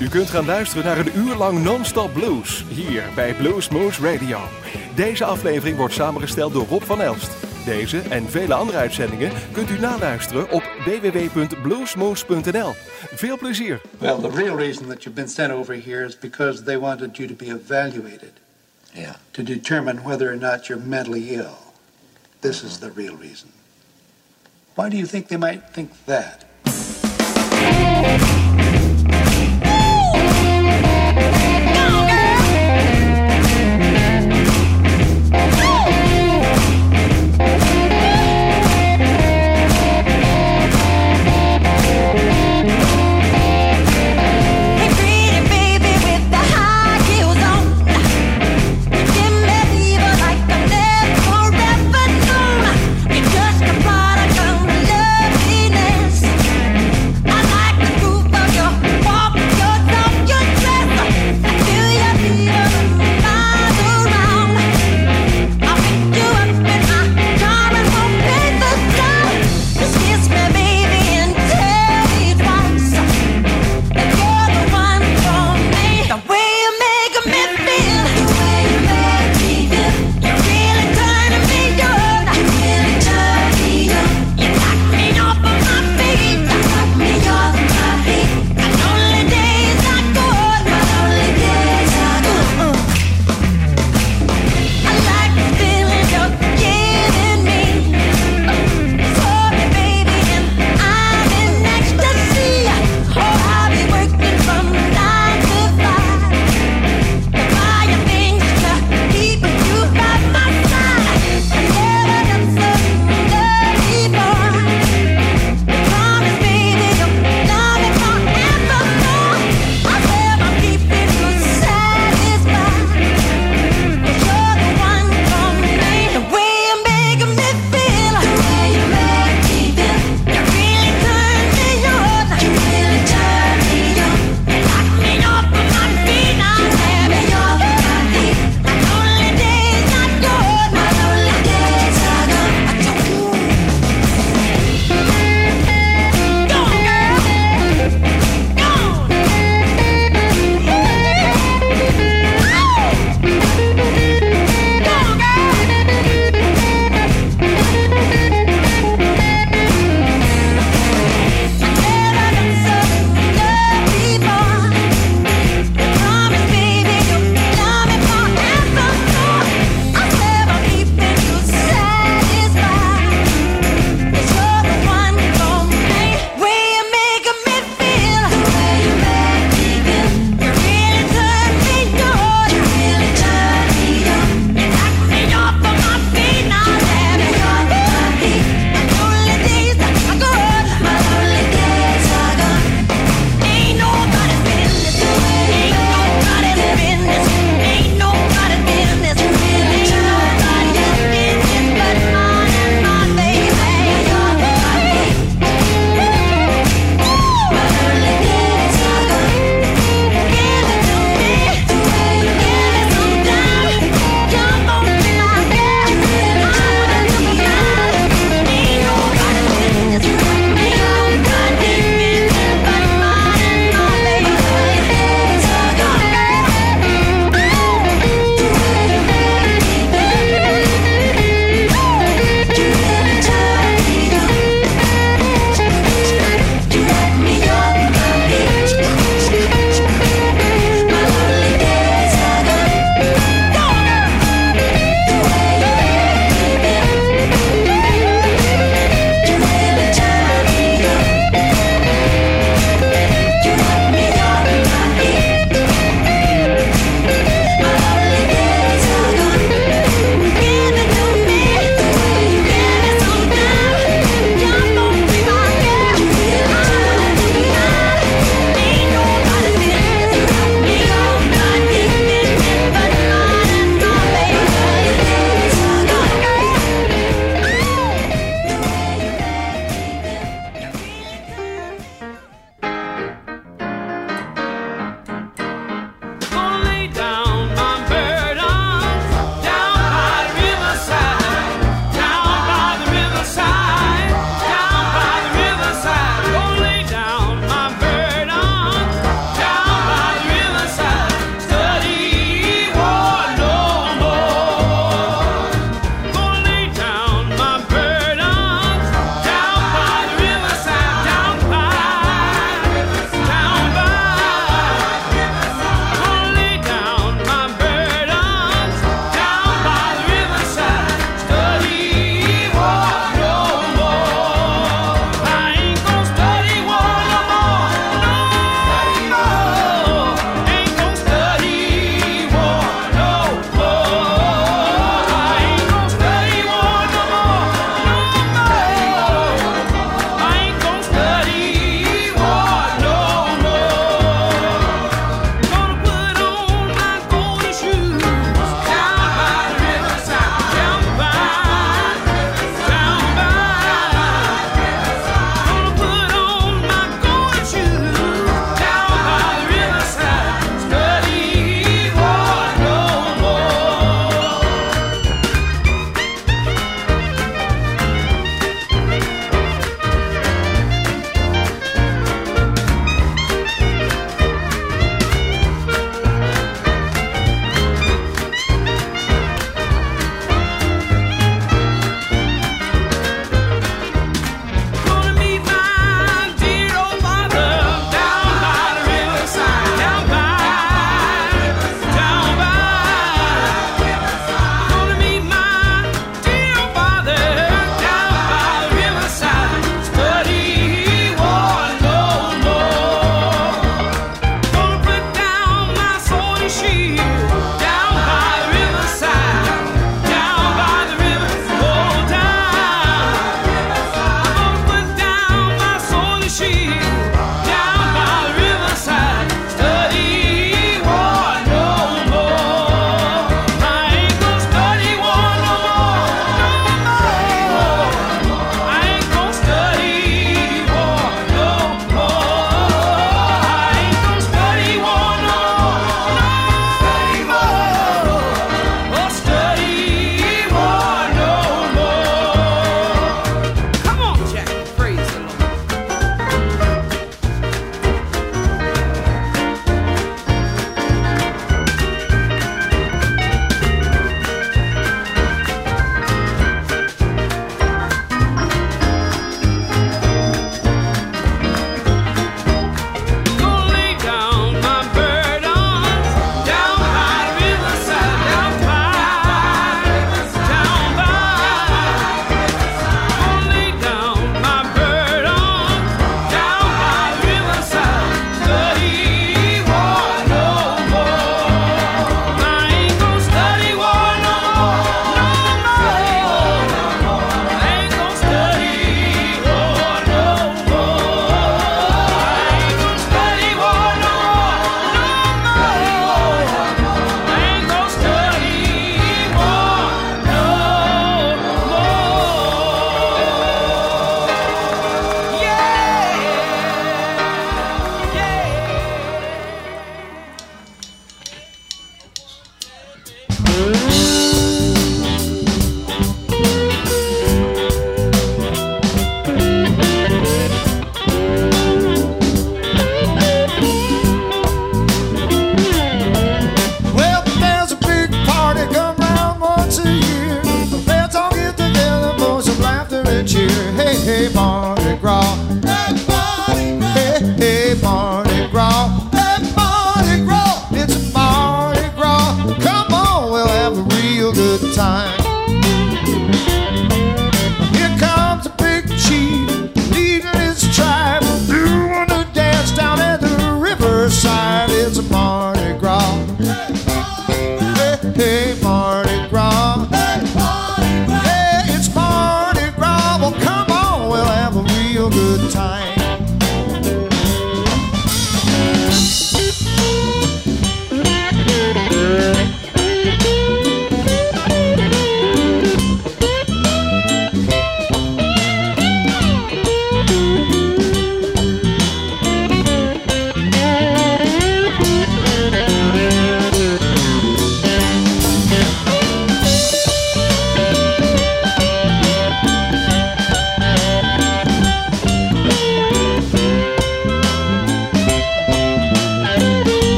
U kunt gaan luisteren naar een uur lang non-stop blues hier bij Blues Moose Radio. Deze aflevering wordt samengesteld door Rob van Elst. Deze en vele andere uitzendingen kunt u naluisteren op www.bluesmoose.nl. Veel plezier. Well, the real reason that you've been sent over here is because they wanted you to be evaluated. Yeah. To determine whether or not you're mentally ill. This is the real reason. Why do you think they might think that?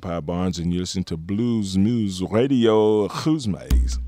Pie Barnes, and you listen to Blues Moose Radio. Who's Maze?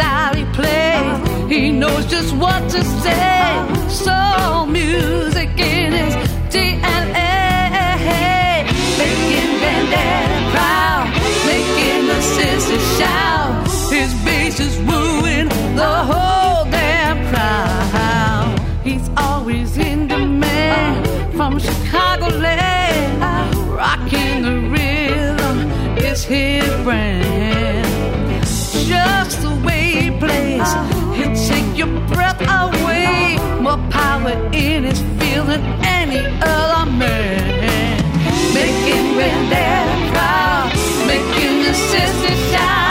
style he plays. He knows just what to say. Soul music in his DNA. Making Bandana proud, making the sisters shout. His bass is wooing the whole damn crowd. He's always in demand from Chicago land. rocking the rhythm is his brand. ways. He'll take your breath away. More power in his field than any other man. Making Granddad proud, making the sisters shout.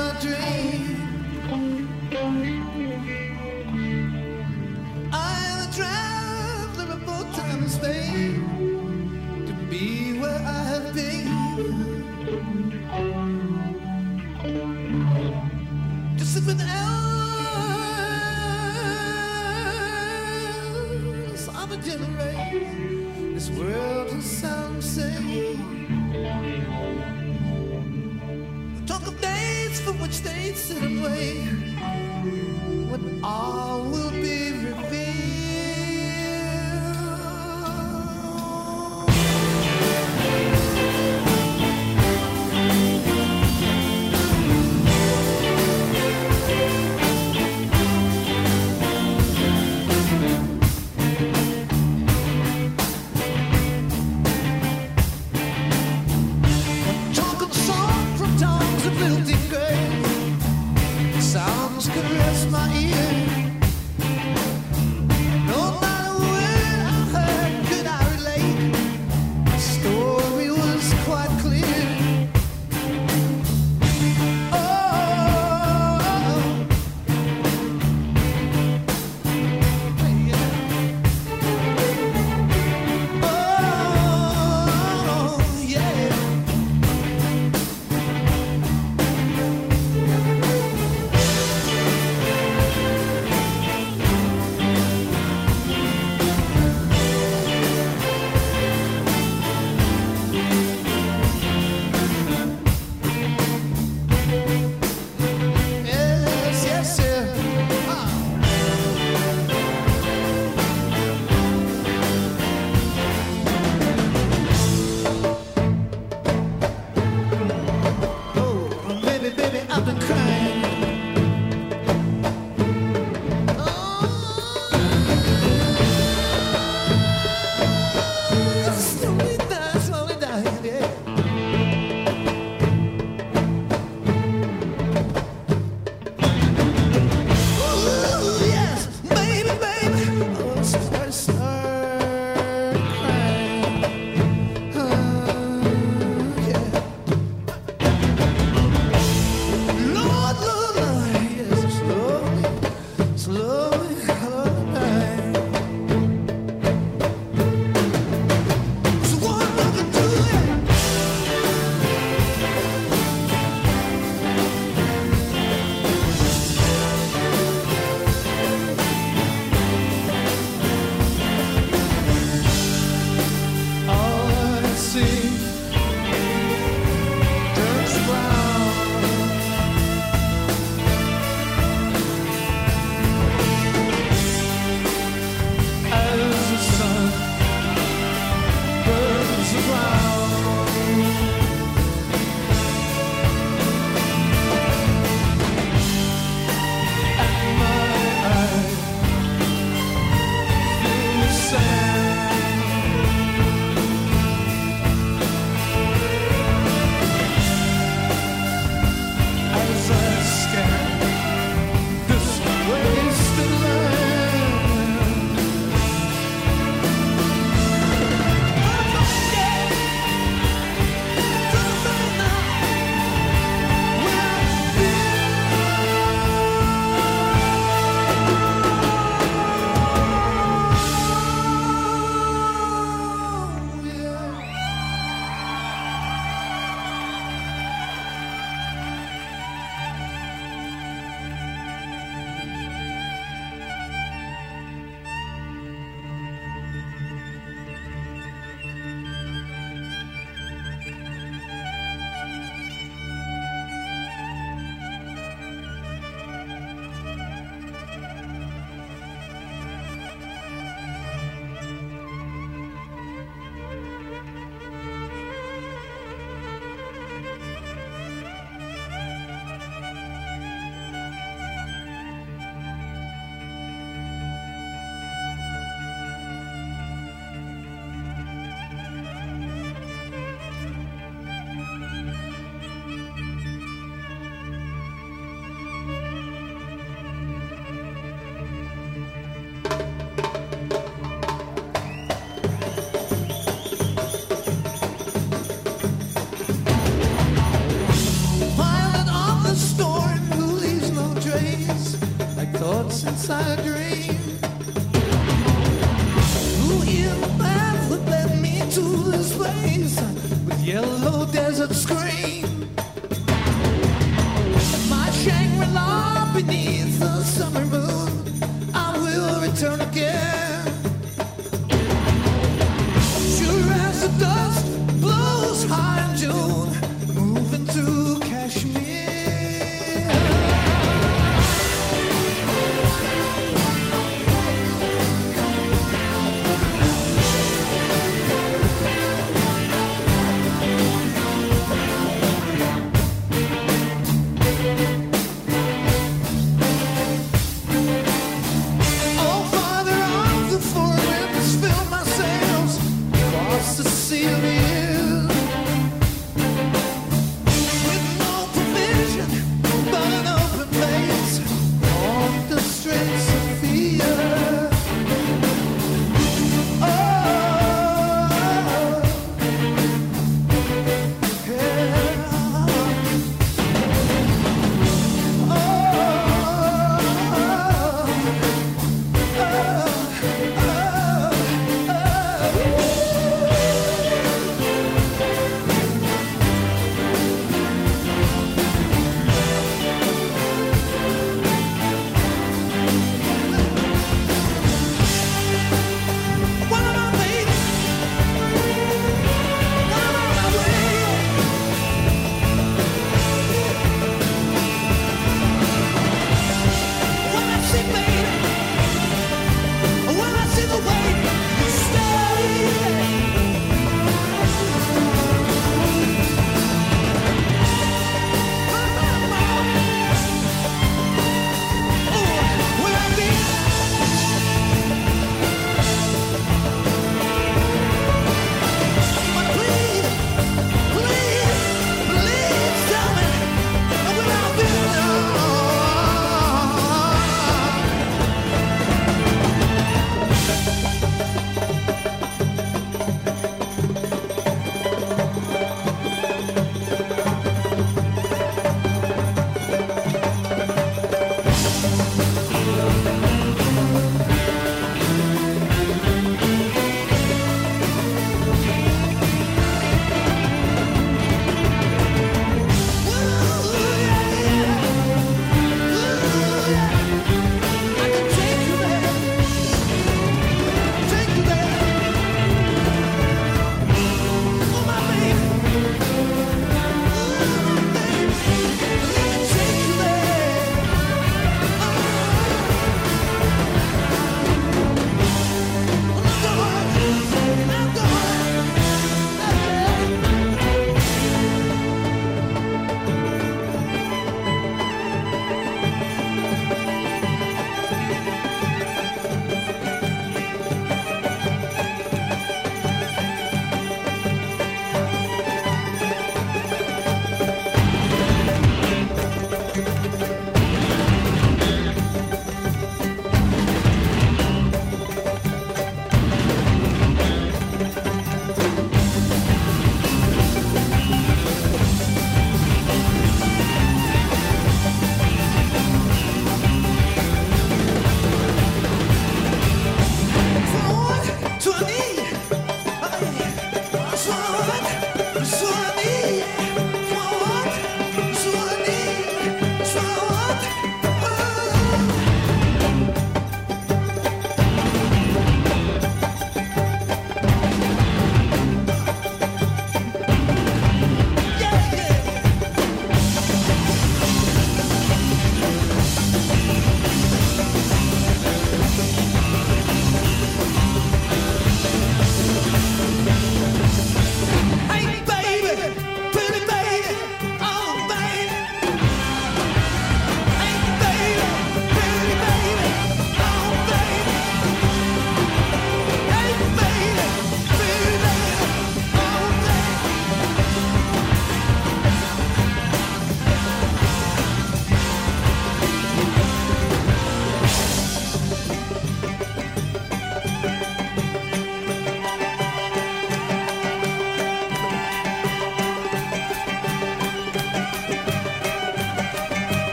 my dreams. Which they sit wait. When all will be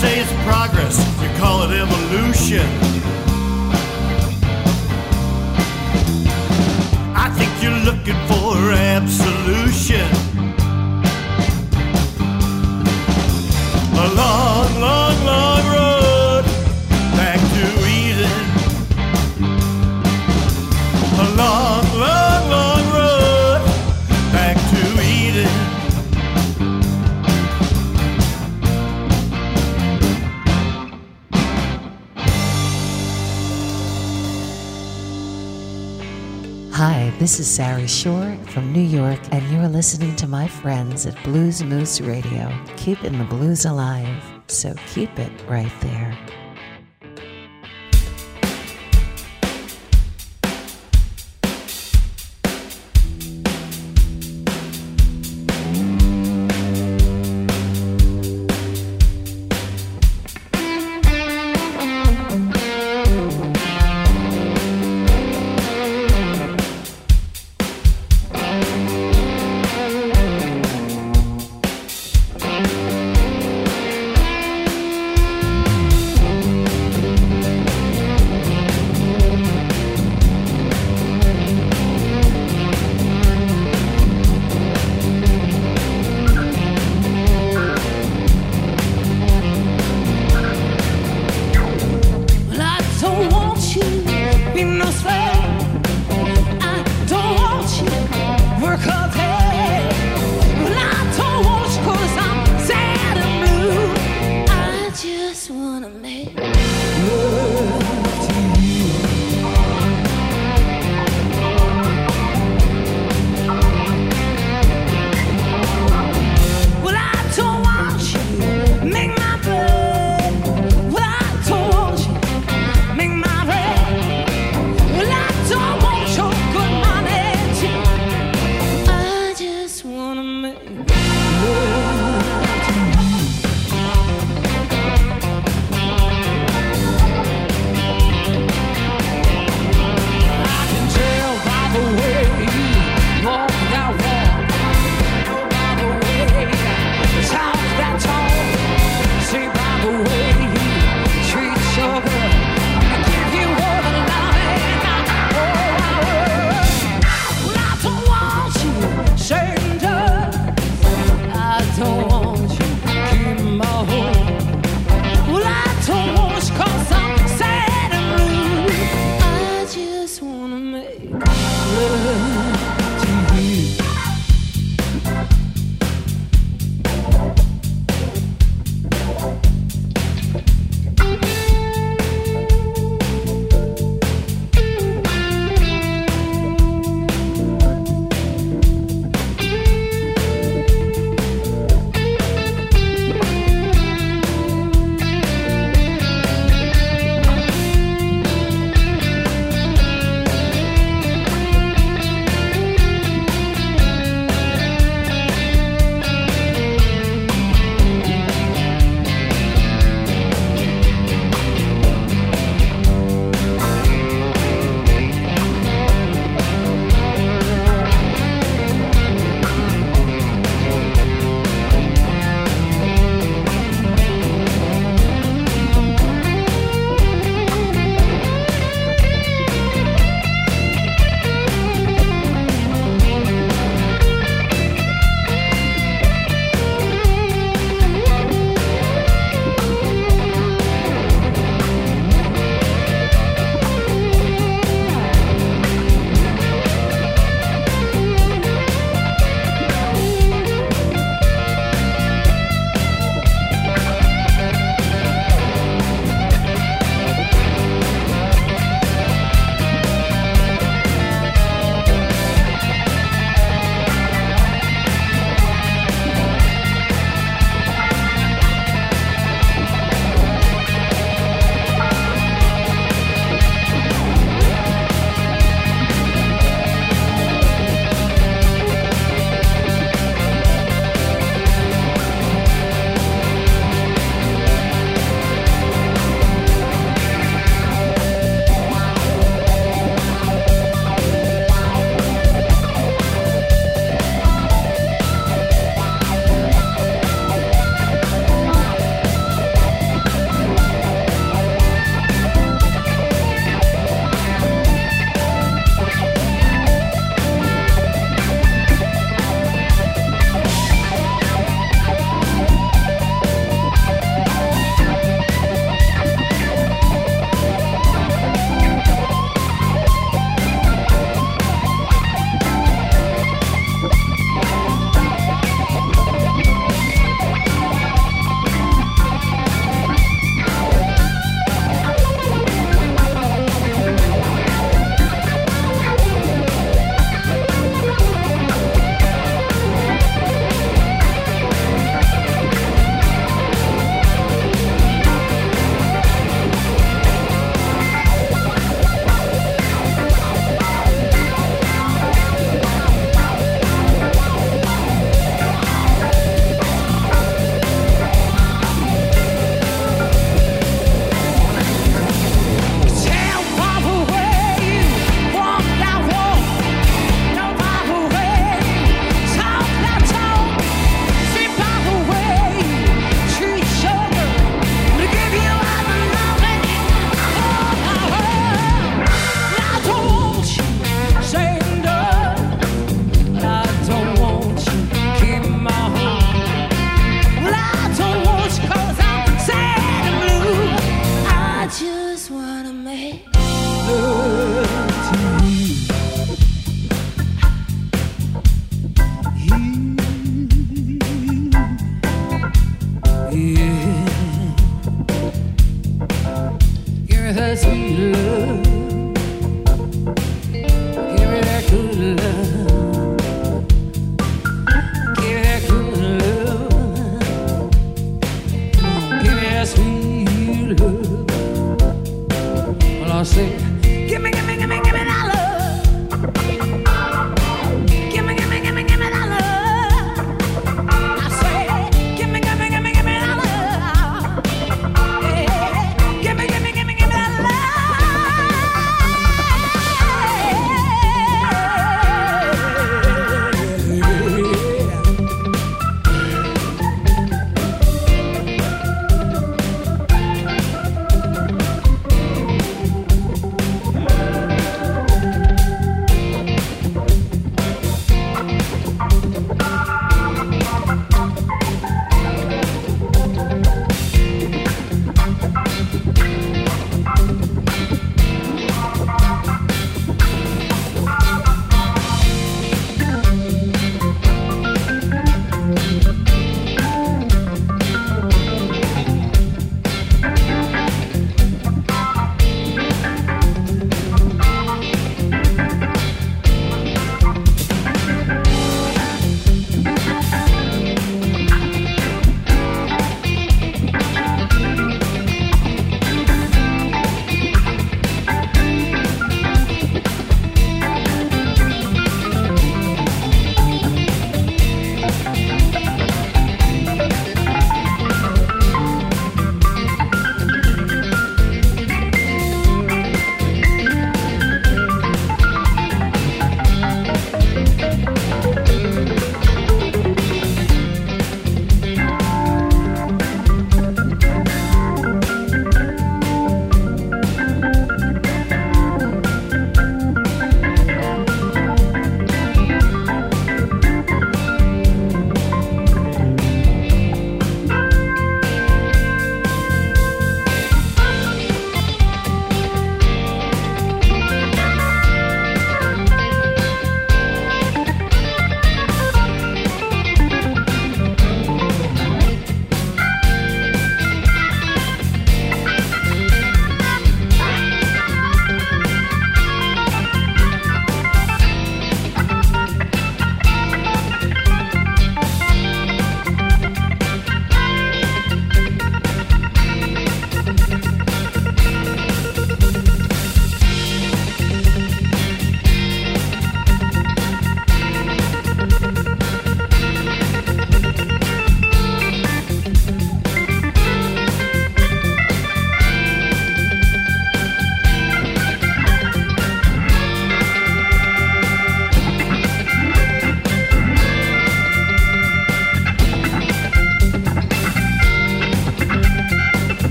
say it's progress, you call it evolution. I think you're looking for absolute. This is Sari Schorr from New York, and you're listening to my friends at Blues Moose Radio, keeping the blues alive. So keep it right there.